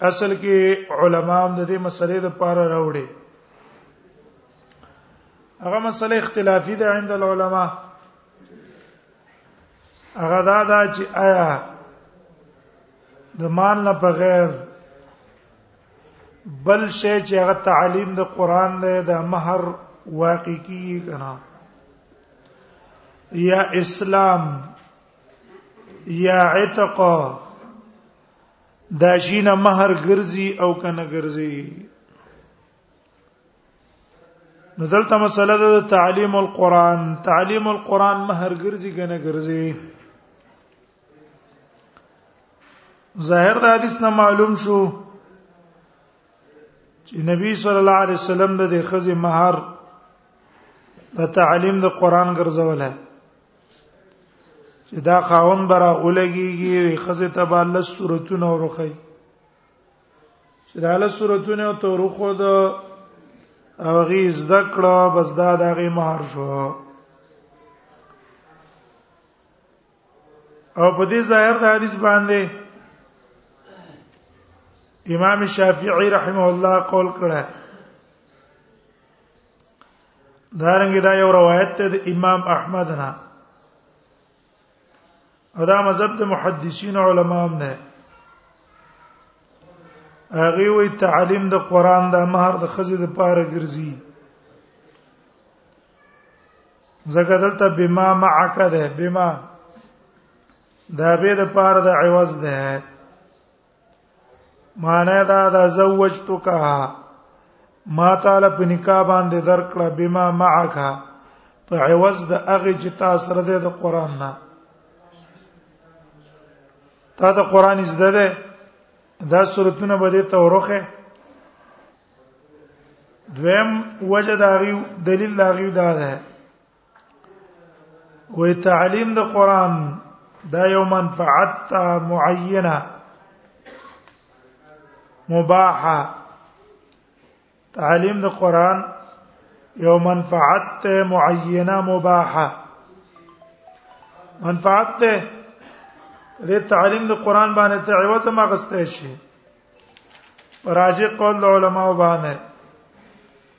اصل کې علما هم د دې مسلې د پاره راوړي هغه مسله اختلافي ده عند العلماء هغه دا ده چې آیا د مان نه بغیر بل شی چې هغه تعلیم د قران دی د مہر واقع کیږي کنه یا اسلام یا عتق دا شینه مہر ګرځي او کنه ګرځي نو دلته مسله ده تعلیم القرآن تعلیم القرآن مہر ګرځي کنه ګرځي ظاهر د حدیث نه معلوم شو چې نبی صلی الله علیه وسلم د خزې مہر د تعلیم د قرآن ګرځوله چې دا خاون برا اولګيږي خزه تبا لس صورتونه ورخی چې دا لس صورتونه او تورخو د هغه زده کړه بس دا دغه مہر شو او په دې ظاهر د حدیث باندې امام شافعی رحمه الله قول کړه دارنګ دا یو روایت ته د امام احمد نه او دا مذهب د محدثین علما هم نه هغه وی تعلیم د قران د مہر د خزې د پاره ګرځي زګه دلته بما معک ده بما دا به د پاره د عوض ده معنی دا دا زوجتک ما تعالی په نکاح باندې درکړه بما معک په عوض د هغه چې تا سره ده د قران نه تا د قران زده ده دا سورتونه به دې تورخه دویم وجه دا غي دلیل دا غي دا ده وې تعلیم د قران دا یو منفعت معینه مباحه تعلیم د قران یو منفعت معینه مباحه منفعت ته د تعلیم د قران باندې ته عوض ما غسته شي راجع قول علماء باندې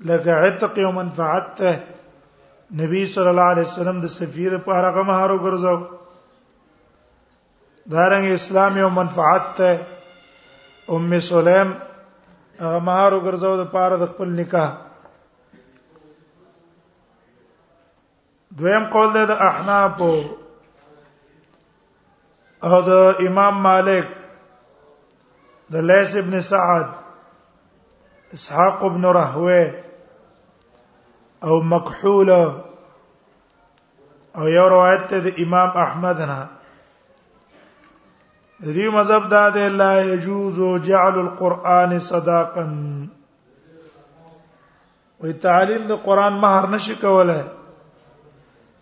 لکه عتق او منفعت ته نبی صلی الله علیه وسلم د سفیر په هر هغه مهارو ګرځاو دارنګ اسلام یو منفعت ته ام سلیم هغه مهارو ګرځاو د پاره د خپل نکاح دویم قول ده د احناف او د امام مالک د لیث ابن سعد اسحاق ابن رهوه او مکحول او یو روایت ته د امام احمد نه د دې مذهب دا دی لا يجوز جعل القرآن صداقا وی تعلیم د قران مہر نشي کولای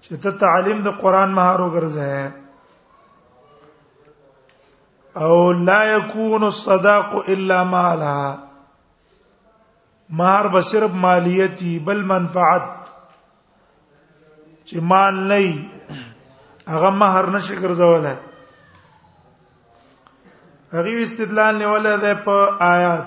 چې ته تعلیم د قران مہر وګرځې او لا يكون الصداق الا مالا مہر به صرف مالیتی بل منفعت چې مال نه هغه مہر نشي ګرځولای هغه استدلال نیولای دی په آیات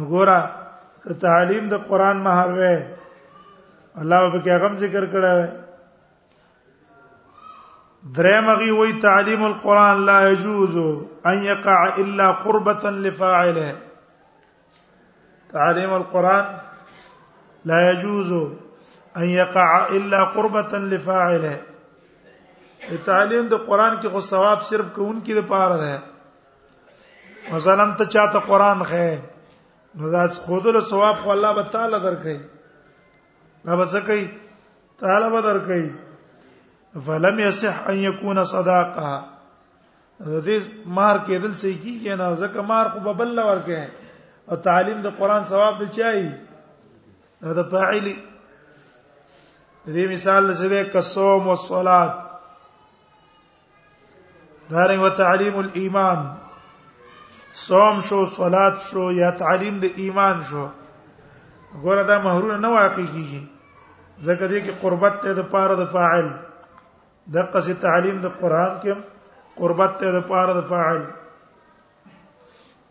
وګوره که تعلیم د قران مہر وې الله په کې غم ذکر کړه درمغي وی تعلیم القران لا يجوز ان يقع الا قربه لفاعله تعلیم القران لا يجوز ان يقع الا قربه لفاعله تعلیم د قران کې خو ثواب صرف کوونکې لپاره ده مثلا ته چاته قران خې نو دا خود له ثواب خو الله به تعالی درکې دا به څه کوي تعالی به درکې فلم يصح ان يكون صداقه دې مار کېدل سې کیږي نه ځکه مار خو ببل لور کې او تعلیم د قران ثواب دی چای دا فاعلی دې مثال سره کسوم او صلات دارنګ وتعلیم الايمان صوم شو صلات شو یا تعلیم د ایمان شو ګوره دا مہرونه نه واقع کیږي ځکه دې کې قربت ته د پاره د فاعل د قصې تعلیم د قران کې قربت ته د پاره د فاعل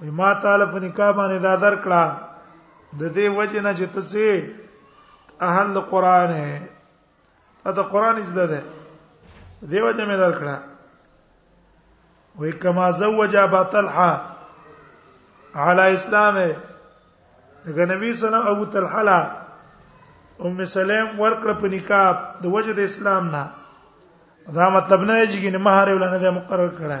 وي ما تعالی په نکاح باندې دا درکړه د دې وجه نه چې ته سي اهل قران ہے ته قران زده ده دې وجه مې درکړه وي کما زوج ابا طلحه على اسلامه دغه نبی صلی الله ابو طلحه لا ام سلیم ورکړه په نکاح د وجه د اسلام نه دا مطلب نه دی چې مہر ولنه مقرر کړه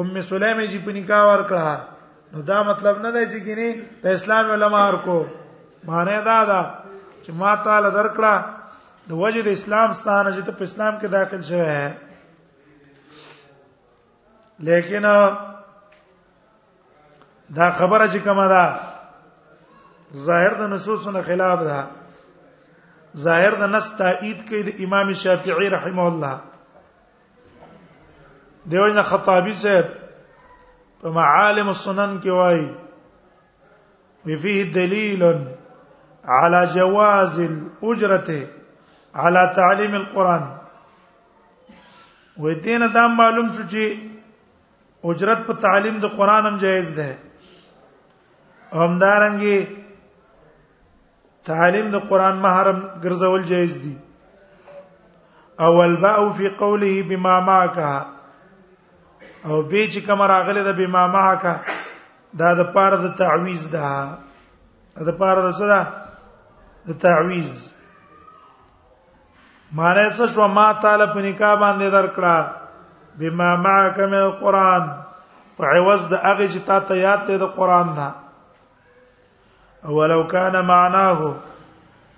ام سلیم چې په نکاح ورکړه نو دا مطلب نه دی چې کینی د اسلام علما ورکو معنی دا ده چې ما تعالی درکړه د وجه د اسلام ستانه چې ته په اسلام کې داخل شوی ہے لیکن دا خبره چې کومه ده ظاهر د نصوصونو خلاف ده ظاهر د نص تایید کوي د امام شافعي رحمه الله دیو نه خطابی صاحب په معالم السنن کې وایي وفيه دليل على جواز الاجره على تعليم القران وې دین دا معلوم شو چې اجرت په تعلیم د قران هم جایز ده همدارنګي تعلیم د قران محرم ګرځول جایز دي او الباء فی قوله بما معك او به چې کوم راغله د بما معك دا د پاره د تعویز ده د پاره د څه ده د تعویز معنی څه شو ما تعالی په نکاح باندې درکړه بما معك من القران په عوض د هغه چې تا ته یاد ته د قران نه ولو كان معناه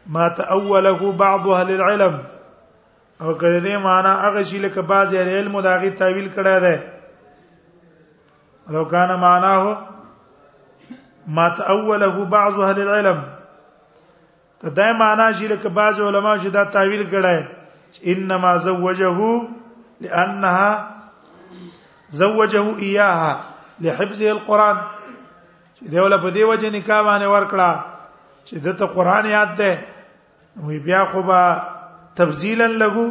ما تأوله بعض اهل العلم او کله دې معنا هغه شی لکه بعض اهل علم دا غي تعویل کړه ده لو كان معناه ما تأوله بعض اهل العلم ته دا معنا چې لکه بعض علما چې دا تعویل کړي انما زوجه لانها زوجه اياها لحفظه القران چې دا ولا په دې وجه نکاح باندې ورکړه چې دته قران یاد ده وی بیا خو با تبذیلا له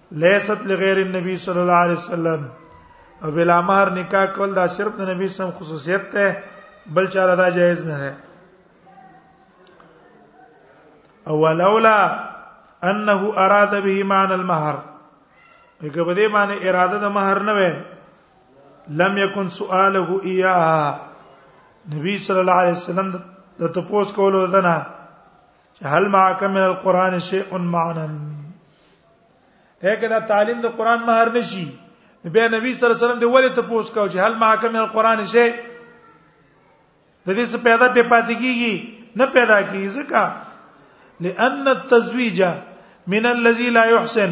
لیست لغیر النبی صلی الله علیه وسلم او بلا مہر نکاح کول دا صرف د نبی سم خصوصیت ته بل چا دا جایز نه ده او ولولا انه اراد به معنى المهر هغه په دې معنی اراده د مہر نه وې لم یکن سؤاله ایاها نبی صلی الله علیه وسلم د تپوس کولو دنه چې هل معک من القران شیء معنا هکدا تعلیم د قران مہر نشي بیا نبی صلی الله علیه وسلم دی ولې ته پوس کاو چې هل معک من القران شیء د دې څه پیدا په پاتې کیږي نه پیدا کیږي ځکه لأن التزويج من الذي لا يحسن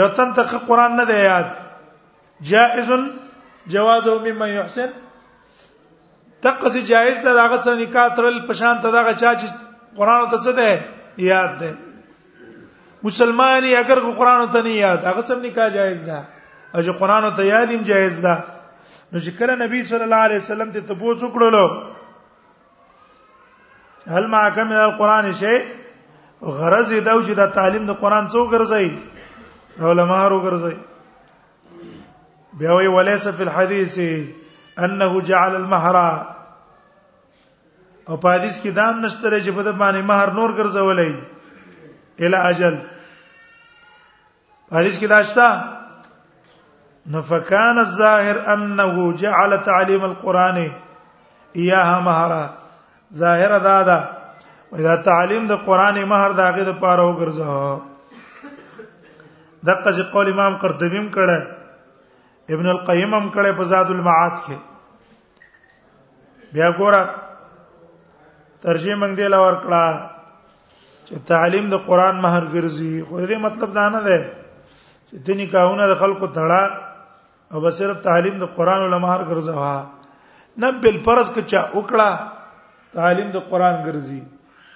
یو تن ته قرآن نه دی یاد جائز جوازه مما يحسن دغه څه جایز ده دغه سره نکاح ترل پشان ته دغه چا چې قران ته څه ده یاد ده مسلمان یې اگر قران ته نه یاد هغه سم نکاح جایز ده او چې قران ته یاد هم جایز ده نو چې کله نبی صلی الله علیه وسلم ته تبوس وکړلو هل ما کم من القران شی غرض دا چې دا تعلیم د قران څو ګرځي علماء ورو ګرځي بیا وی وليس فی الحديث انه جعل المهر او په حدیث کې دام نشته چې په د باندې مہر نور ګرځولې اله اجل حدیث کې داشتا نو فکان الظاهر انه جعل تعلیم القران اياها مهرا ظاهر دا ده دا تعلیم د قران مہر داغه د پاره وګرځه دغه چې قول امام قرطبی هم کړه ابن القیم هم کړه په زاد المعاد کې بیا ګوره ترجمه موږ دی لور کړه چې تعلیم د قران مہر ګرځي خو دې مطلب دا نه ده چې دني کاونه د خلکو تړه او بس صرف تعلیم د قران علماء هر ګرځوا نه بل فرض کچا وکړه تعلیم د قران ګرځي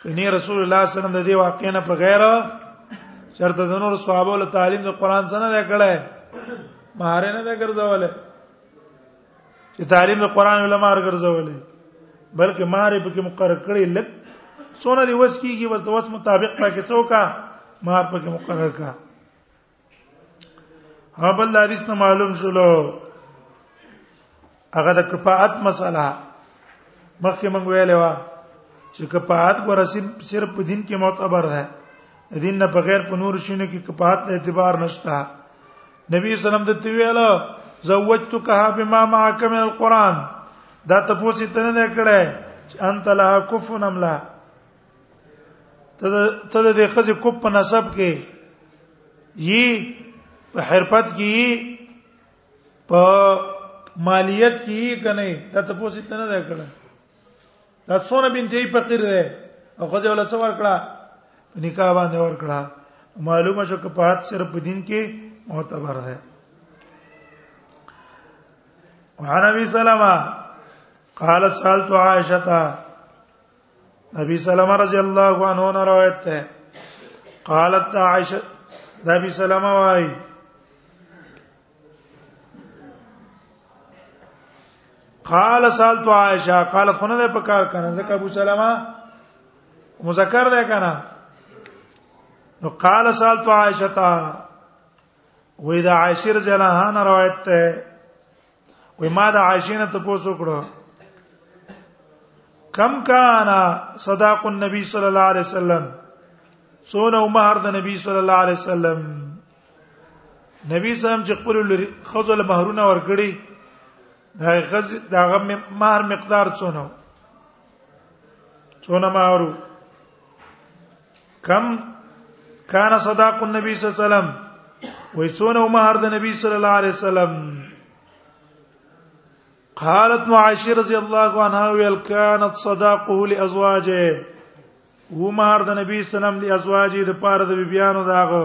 کني رسول الله صلی الله علیه وسلم د دې واقع نه په غیر چرته د نور صحابه له تعلیم د قران څخه نه کړه مهار نه ده ګرځولې چې تعلیم د قران علماء ګرځولې بلکې مهار په کې مقرر کړي لک سونه دی وس کیږي بس د وس مطابق پکې څوکا مهار پکې مقرر کا هبل حدیث نه معلوم شلو هغه د کفاءت مسله مخکې مونږ ویلې و چې کفاءت ګور صرف په دین کې معتبر ده دین نه بغیر په نور شونه کې کفاءت له اعتبار نشته نبی صلی الله علیه وسلم د تویل زوجتکها بما معک من القران دا تاسو ته نه کړه انت لها کفن ام لا ته د دې خزه کوپ په نسب کې یي په حرفت کې یي په مالیت کې یي کنه دا ته پوسې ته نه ده کړه دا څونه بنتي فقیر ده او خزه ولا څو ور کړه نکاح باندې ور کړه معلومه شو که په حد صرف په دین کې معتبر ده وعن ابي سلمہ قال سالت عائشه ابي سلمہ رضی الله عنه نے روایت ہے قالت عائشہ دا ابي سلمہ وائی قال سالت عائشہ قال خونه ده پکار کنه زکه ابو سلمہ مذکر ده کنه نو قال سالت عائشہ تا وې دا عائشہ رضی الله عنها روایت ده وې ما د عائشې نه ته پوسو کړو کم کان صداق النبي صلی الله علیه وسلم سونه مہر د نبی صلی الله علیه وسلم نبی سلام چې خپل خزل مہرونه ورکړي دا غز دا غم مہر مقدار څونه څونه مہرو کم کان صداق النبي صلی الله علیه وسلم وای څونه مہر د نبی صلی الله علیه وسلم قالت معاشر رضی الله عنها ویل کانت صداقه لازواجه و مہر د نبی صلی الله علیه وسلم لازواجه د پاره د بیانو داغه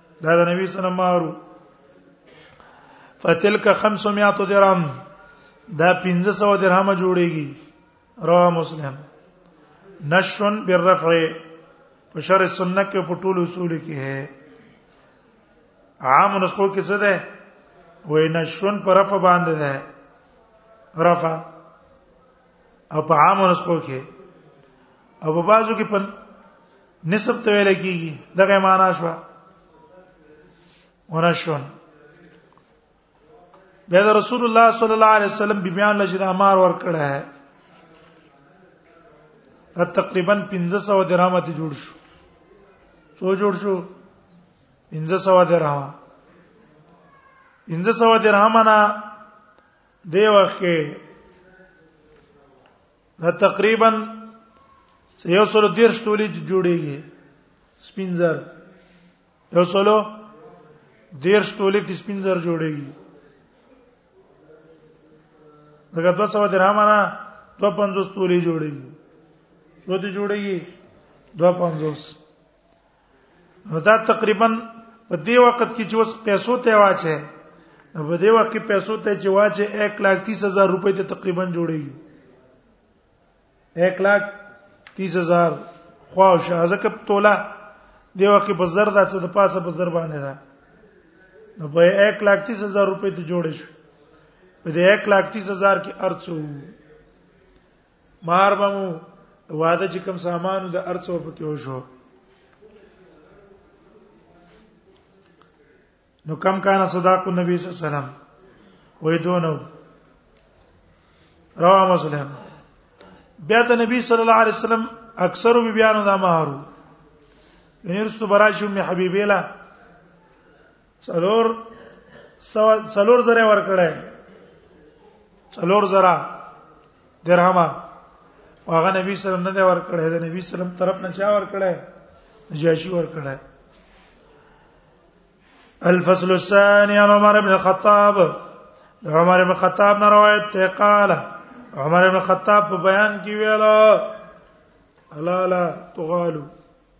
دا د نبی صلی الله علیه وسلم فتلک 500 درهم دا 1500 درهم جوړیږي رواه مسلم نشن بالرفع په شر سنت کې په ټول اصول کې ہے عام نسخو کې څه ده وای نشن پر رفع باندې ده رفع او په عام ورسکو کې او په بازو کې په نسب ته ویل کیږي دغه معنا شو ورشون بیا د رسول الله صلی الله علیه وسلم بیبیان له جدا مار ور کړه ہے تقریبا 1500 درهم ته جوړ شو څو جوړ شو 1500 درهم 1500 درهم نه دی وخت کې دا تقریبا یو سلو دیر شتولې جوړیږي سپینزر یو سلو دیر شتولې د سپینزر جوړیږي دغه 200 درهم نه 250 تولې جوړیږي شو دې جوړیږي 250 نو دا تقریبا په دې وخت کې چې اوس پیسو ته واچې نو په دې وخت کې پیسو ته چې واچې 1 لک 30 هزار روپۍ ته تقریبا جوړېږي 1 لک 30 هزار خو شازه کپ تولا دی وخت په زر دا څه د پاسه په زر باندې دا نو په 1 لک 30 هزار روپۍ ته جوړې شو په دې 1 لک 30 هزار کې ارڅو مار بمو واده چې کوم سامانو د ارڅو پکې وشو نو کم کان صداق النبي صلی الله علیه وسلم وې دونو روا مسلم بیا ته نبی صلی الله علیه وسلم اکثر بی بیان دا مہارو نیر سو براشو می حبیبیلا څلور څلور زره ورکړې څلور زره درهمه هغه نبی صلی الله علیه وسلم نه دی ورکړی دا نبی صلی الله علیه وسلم طرف نه چا ورکړی نجاشی ورکړی الفصل الثاني عن عمر بن الخطاب عمر بن الخطاب نه روایت ته قال عمر بن الخطاب په بیان کې ویل الا لا تغالو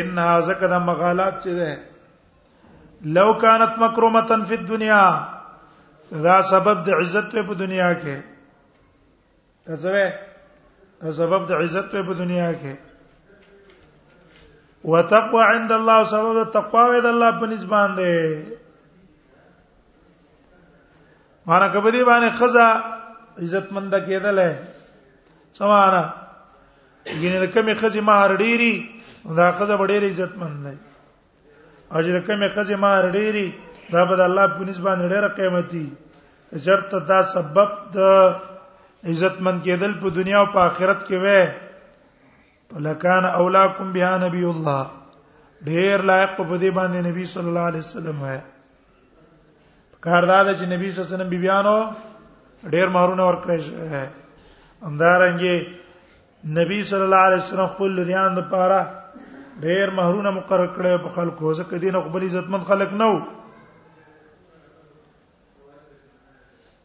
ان ذکر د مغالات چې ده لو كانت مکرمه فی الدنيا دا سبب د عزت په دنیا کې دا سبب د عزت په دنیا کې وتقوا عند الله سبب تقوا د الله په نسبان ده مانا کبه دی باندې خزا عزت مند کېدل سمانا یعنی د کمی خزي مہر ډیری دا خزه ډیر عزت مند دی او چې د کمی خزي مہر ډیری دا به د الله په نسبت باندې ډیره قیمتي چرت دا سبب د عزت مند کېدل په دنیا او په آخرت کې وې لکان اولاکم بها نبی الله ډیر لایق په دې باندې نبی صلی الله علیه وسلم وای کار دا ده چې نبی صلی الله علیه وسلم بیبيانو ډېر مہرونه ورکړي همدارنګه نبی صلی الله علیه وسلم خپل لريان د پاره ډېر مہرونه مقرر کړي په خلکو ځکه دین خپل عزتمن خلک نه وو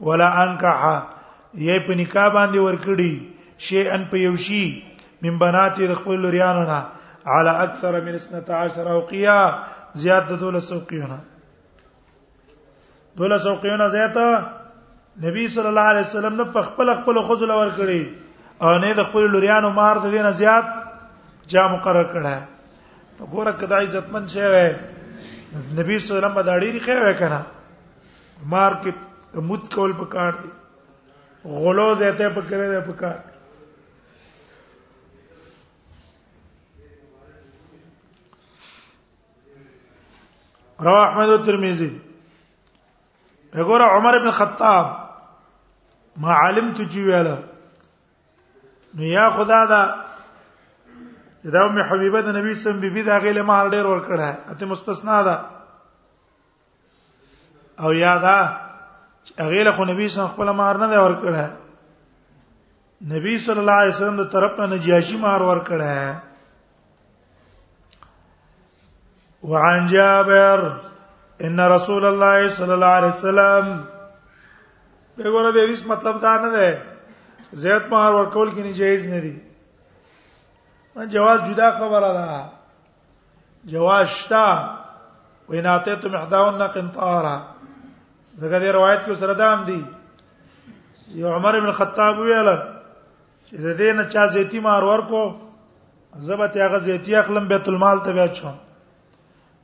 ولا انکح یې په نکاح باندې ورکړي شی ان په یو شی من بنات د خپل لريانو نه على اكثر من 12 اوقيا زیات د دوله سوقيونه دوله سوقيونه زیاته نبی صلی الله علیه وسلم نه په خپل خپل خزل ور کړی او نه د خپل لريانو مار ته دینه زیات جا مقرر کړه ګوره کدا عزتمن شوی نبی صلی الله علیه وسلم باندې ډیری خیر وکړه مار کې موت کول پکار دي غلو زیاته پکره ده پکار رواه احمد او ترمذی وګوره عمر ابن خطاب ما علمت جی ویلا نو یا خدا دا دا ام حبیبه د نبی سم بیبي دا غیله مہر ډیر ور کړه اته مستثنا ده او یادا هغه له نبی صلی الله علیه وسلم خپل مہر نه ور کړه نبی صلی الله علیه وسلم د طرف نه نجاشی مہر ور کړه وعن جابر ان رسول الله صلی الله علیه وسلم دغه د حدیث مطلب دا نه ده زیات مہر ورکول کې نه جایز نه دي جواز جدا خبره ده جواز شتا ویناته ته محداون قنطارا دغه دی روایت کې سره دام دي یو عمر ابن الخطاب ویل چې د دې نه چا زیتی مار ورکو زبت هغه زیتی اخلم بیت المال ته بیا چوم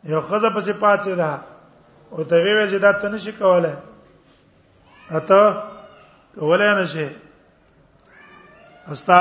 یو خزه پسې پاتې ده او ته ویل چې دا ته نشي کولای اته کولای نشي استا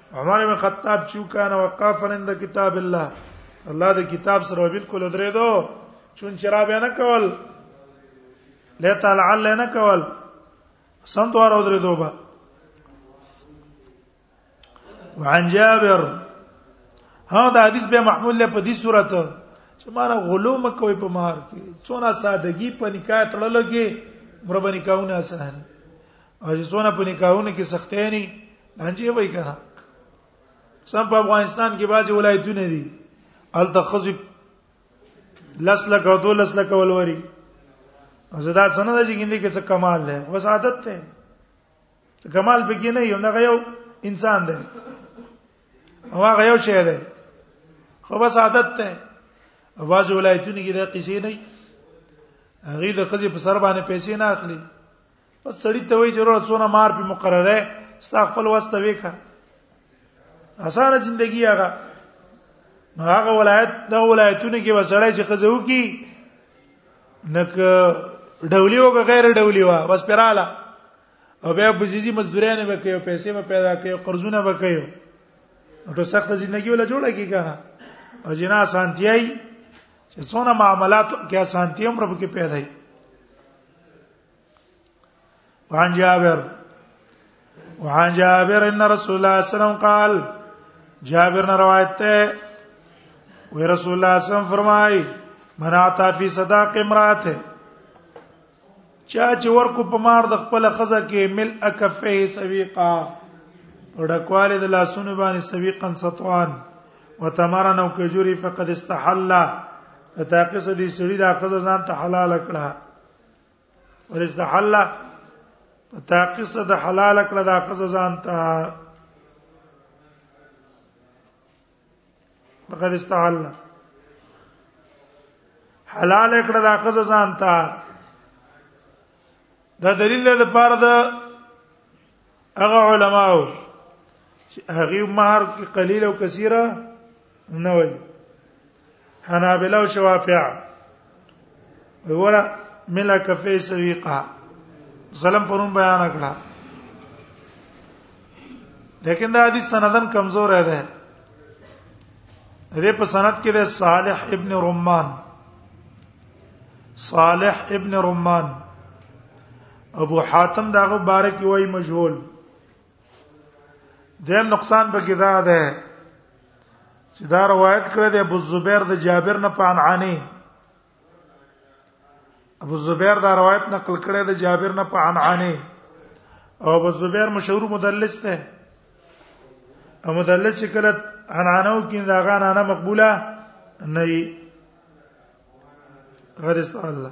عمر بن خطاب چې کان وقافا عند کتاب الله الله د کتاب سره بالکل درې دو چون چرا به نه کول لته لعل نه کول سم دوار درې دو با وعن جابر ها دا حدیث به محمول له په دې صورت چې مانه غلو مکوې په مار کې څونه سادهګي په نکاح تړل کې مربني کاونه اسانه او چې څونه په نکاحونه کې سختې نه لانجه وای کنه سم په افغانستان کې بعضي ولایتونه دي ال تخذب لس لک او دو لس لک ولوري زدا څنګه د ژوندۍ کې څه کمال دی بس عادت ته کمال به کې نه یو نه یو انسان دی او هغه یو شی دی خو بس عادت ته اواز ولایتونه کې د قصې نه هغه د خزي په سر باندې پیسې نه اخلي بس سړی ته وی ضرورت څونه مار په مقرره ستا خپل واسطه وکا اسانه زندگی هغه هغه ولایت دا ولایتونه کې وسړی چې خزو کی نک ډولی او غیر ډولی وا بس پراله او بیا بزیزی مزدورانه وکيو پیسې به پیدا کيو قرضونه وکيو ټو سخت ژوندۍ ولا جوړه کی کنه او جنا سانتیای چې څونه معاملات کې سانتیوم رب کې پیدا وعن جابر وعن جابر ان رسول الله صلی الله علیه وسلم قال جابر نے روایت ہے وہ رسول اللہ صلی اللہ علیہ وسلم فرمائے من عطا فی صداق امرات ہے چا چې ورکو په مار د خپل خزه کې مل اکفه سویقا وډکواله د لاسونو باندې سویقا سطوان وتمرن او کجوري فقد استحل فتاقص دي سړي د خزه ځان ته حلال کړه ورستحل په تاقص د حلال کړه د خزه ځان ته فقد استحل حلال کړه د خزه ځان ته دا دلیل د پاره د هغه علماو چې هغه مہر کې قلیل او کثیره نه وایي حنابلہ او شوافیع وګوره ملا کفی سویقه ظلم پرون بیان کړه لیکن دا حدیث سندن کمزور ہے ده دې په سند کې ده صالح ابن رمان صالح ابن رمان ابو حاتم داغه بارک وای مجهول د نقصان په کې دا ده چې دا روایت کړی دی ابو زبیر د جابر نه پانعانی ابو زبیر دا روایت نقل کړی دی جابر نه پانعانی او ابو زبیر مشهور مدلس دی او مدلس چې کله انانو کې دا غانانه مقبوله نه غیر است الله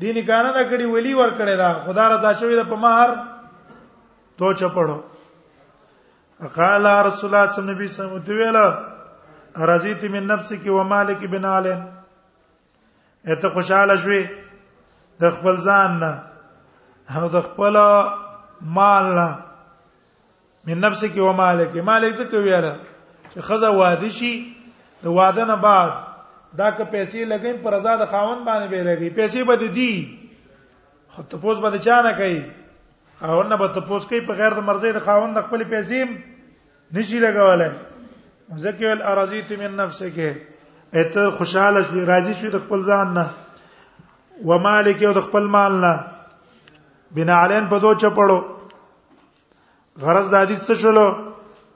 دین کانه دا کړي ولی ور کړی دا خدا رضا شوی دا په مہر تو چپړو قال رسول الله صلی الله علیه وسلم دی ویلا رضیت من نفسک و مالک بن علی اته خوشاله شوی د خپل ځان نه او د خپل مال نه من نفس کې و مالک مالک څه کوي یاره چې خزه واده شي د واده نه بعد دا که پیسې لګین پر رضا د خاون باندې به لګي پیسې به دي خو ته پوز به چا نه کوي خاون نه به ته پوز کوي په غیر د مرزي د خاون د خپل پیسې نشي لګولای ځکه ول ارزیت من نفسک اته خوشاله شوی راضی شوی د خپل ځان نه و مالک او د خپل مال نه بنا علین په دوه چپړو غرض د حدیث څه شلو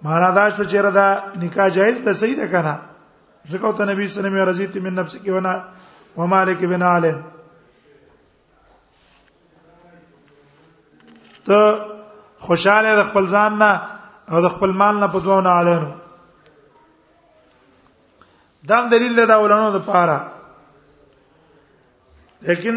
معنا دا شو چې دا نکاح جایز ده صحیح ده کنه ځکه ته نبی صلی الله علیه وسلم رضیت من نفسک ونا ومالک بن علی ته خوشاله د خپل ځان نه او د خپل مال نه په دوه نه علینو دا دلیل دی دا ولانو د پاره لیکن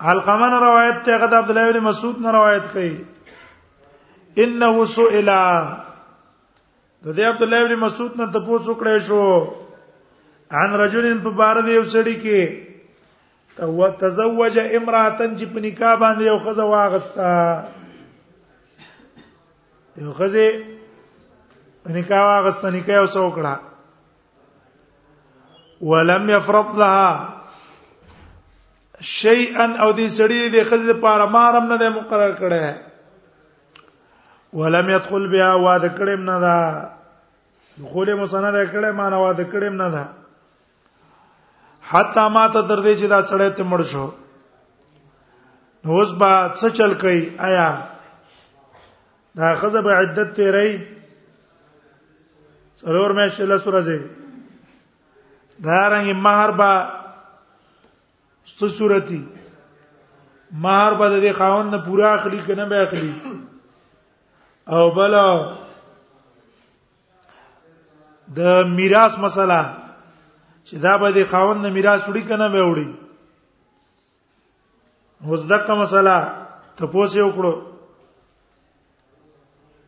علقمه نه روایت ته غد عبد الله بن مسعود نه روایت کوي انه سئل د دې عبد الله بن مسعود نه تاسو کړی شو عن رجل په بار دی یو سړی کې تو تزوج امراتن چې په نکاح باندې یو خزه واغستا یو خزه په نکاح واغستا نکاح وسو کړه ولم يفرض لها شيئا او دې سړي دې خزه پاره مارم نه ده مقرر کړه ولم يدخل بها واد کړم نه ده دخول مسند کړه ما نه واد کړم نه ده حتا ما ته تر دې چې دا سړی ته مړ شو نو اوس با څه چل کوي آیا دا خزه به عدت تیرې څلور مې شله سره زی دا رنګ مہر با څه صورتي مہر به د خاوند نه پورا اخلي کنه به اخلي او بل د میراث مسله چې دا به د خاوند نه میراث وړي کنه به وړي مزدقه مسله ته پوسې وکړو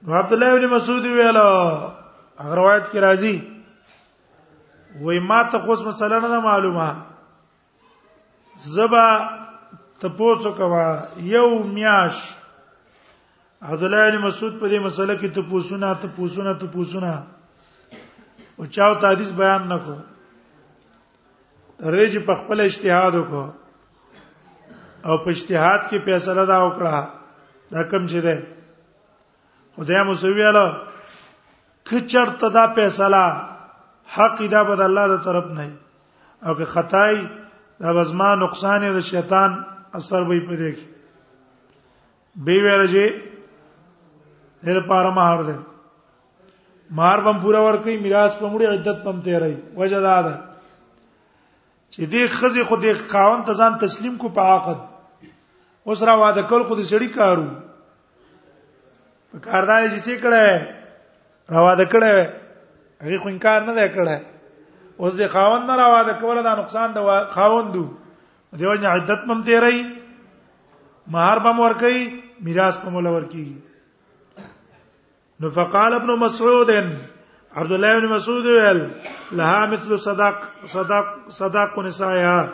نو عبد الله ابن مسعود ویل هغه روایت کې راځي وای ما ته خو مسله نه معلومه زبا ته پوسو کوا یو میاش عبد الله ابن مسعود په دې مسله کې ته پوسونه ته پوسونه ته پوسونه او چاو ته حدیث بیان نکو تر دې چې په خپل اجتهاد وکړو او په اجتهاد کې فیصله دا وکړه دا کم چې ده خدای مو سویاله کچرته دا فیصله حق دا بد الله د طرف نه او که خدای دا وزما نقصان د شیطان اثر وي په دې کې به ویل چې هر پاره مهار ده مار بم پورا ور کوي میراث په مړي عدت بم تیري وجه دا ده چې دې خزي خو دې خاون ته ځان تسلیم کو په عقد اوس را واده کول خو دې سړی کارو په کاردار چې څه کړه را واده کړه هغه خو انکار نه کړه اوس دې خاون نه را واده کول دا نقصان د خاون دو دیو نه عدت بم تیري مہر بم ور کوي میراث په مول ور کوي نو فقال ابن مسعود عبد الله بن مسعود ویل لها مثل صدق صدق صدق نسایا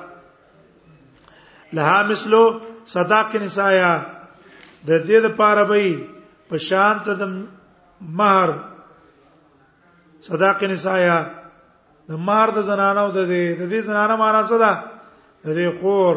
لها مثل صدق نسایا د دې لپاره به په شان ته د مہر صدق نسایا د مہر د زنانو د دې د دې زنانه معنا څه ده د دې خور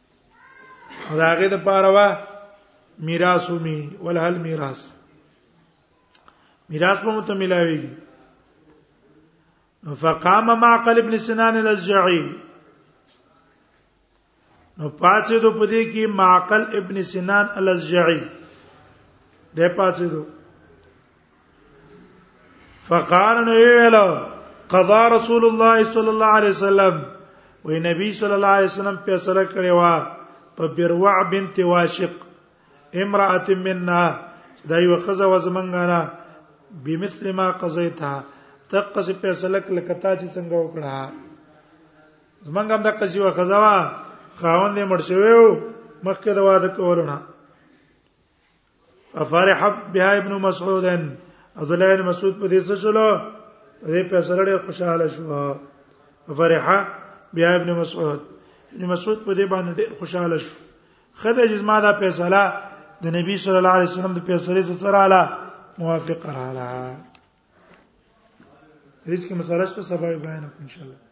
داغه د پاره وا میراث می ولهل میراث میراث په متملاوی فقام معقل ابن سنان الجعي نو پاتې دو پدې کې معقل ابن سنان الجعي ده پاتې دو فقال نو ویل قضا رسول الله صلی الله علیه وسلم وی نبی صلی الله علیه وسلم فیصله کړې و په بروع بنت واشق امراه منا دا یو خزه و زمنګانا بمثل ما قضیتها تقص فیصله کله کتا چې څنګه وکړه زمنګ هم د قضې و خزه وا خاوند یې مړ شوی مخکې د واده کولونه افرح بها ابن مسعود عبد الله بن مسعود په دې څه چلو دې په سره ډېر خوشاله شو افرح بها ابن مسعود ابن مسعود په دې باندې ډېر خوشاله شو خدای جسمه دا فیصله د نبی صلی الله علیه وسلم د فیصله سره اعلی موافق رااله هیڅ کې مسله شته سبا بیان ان شاء الله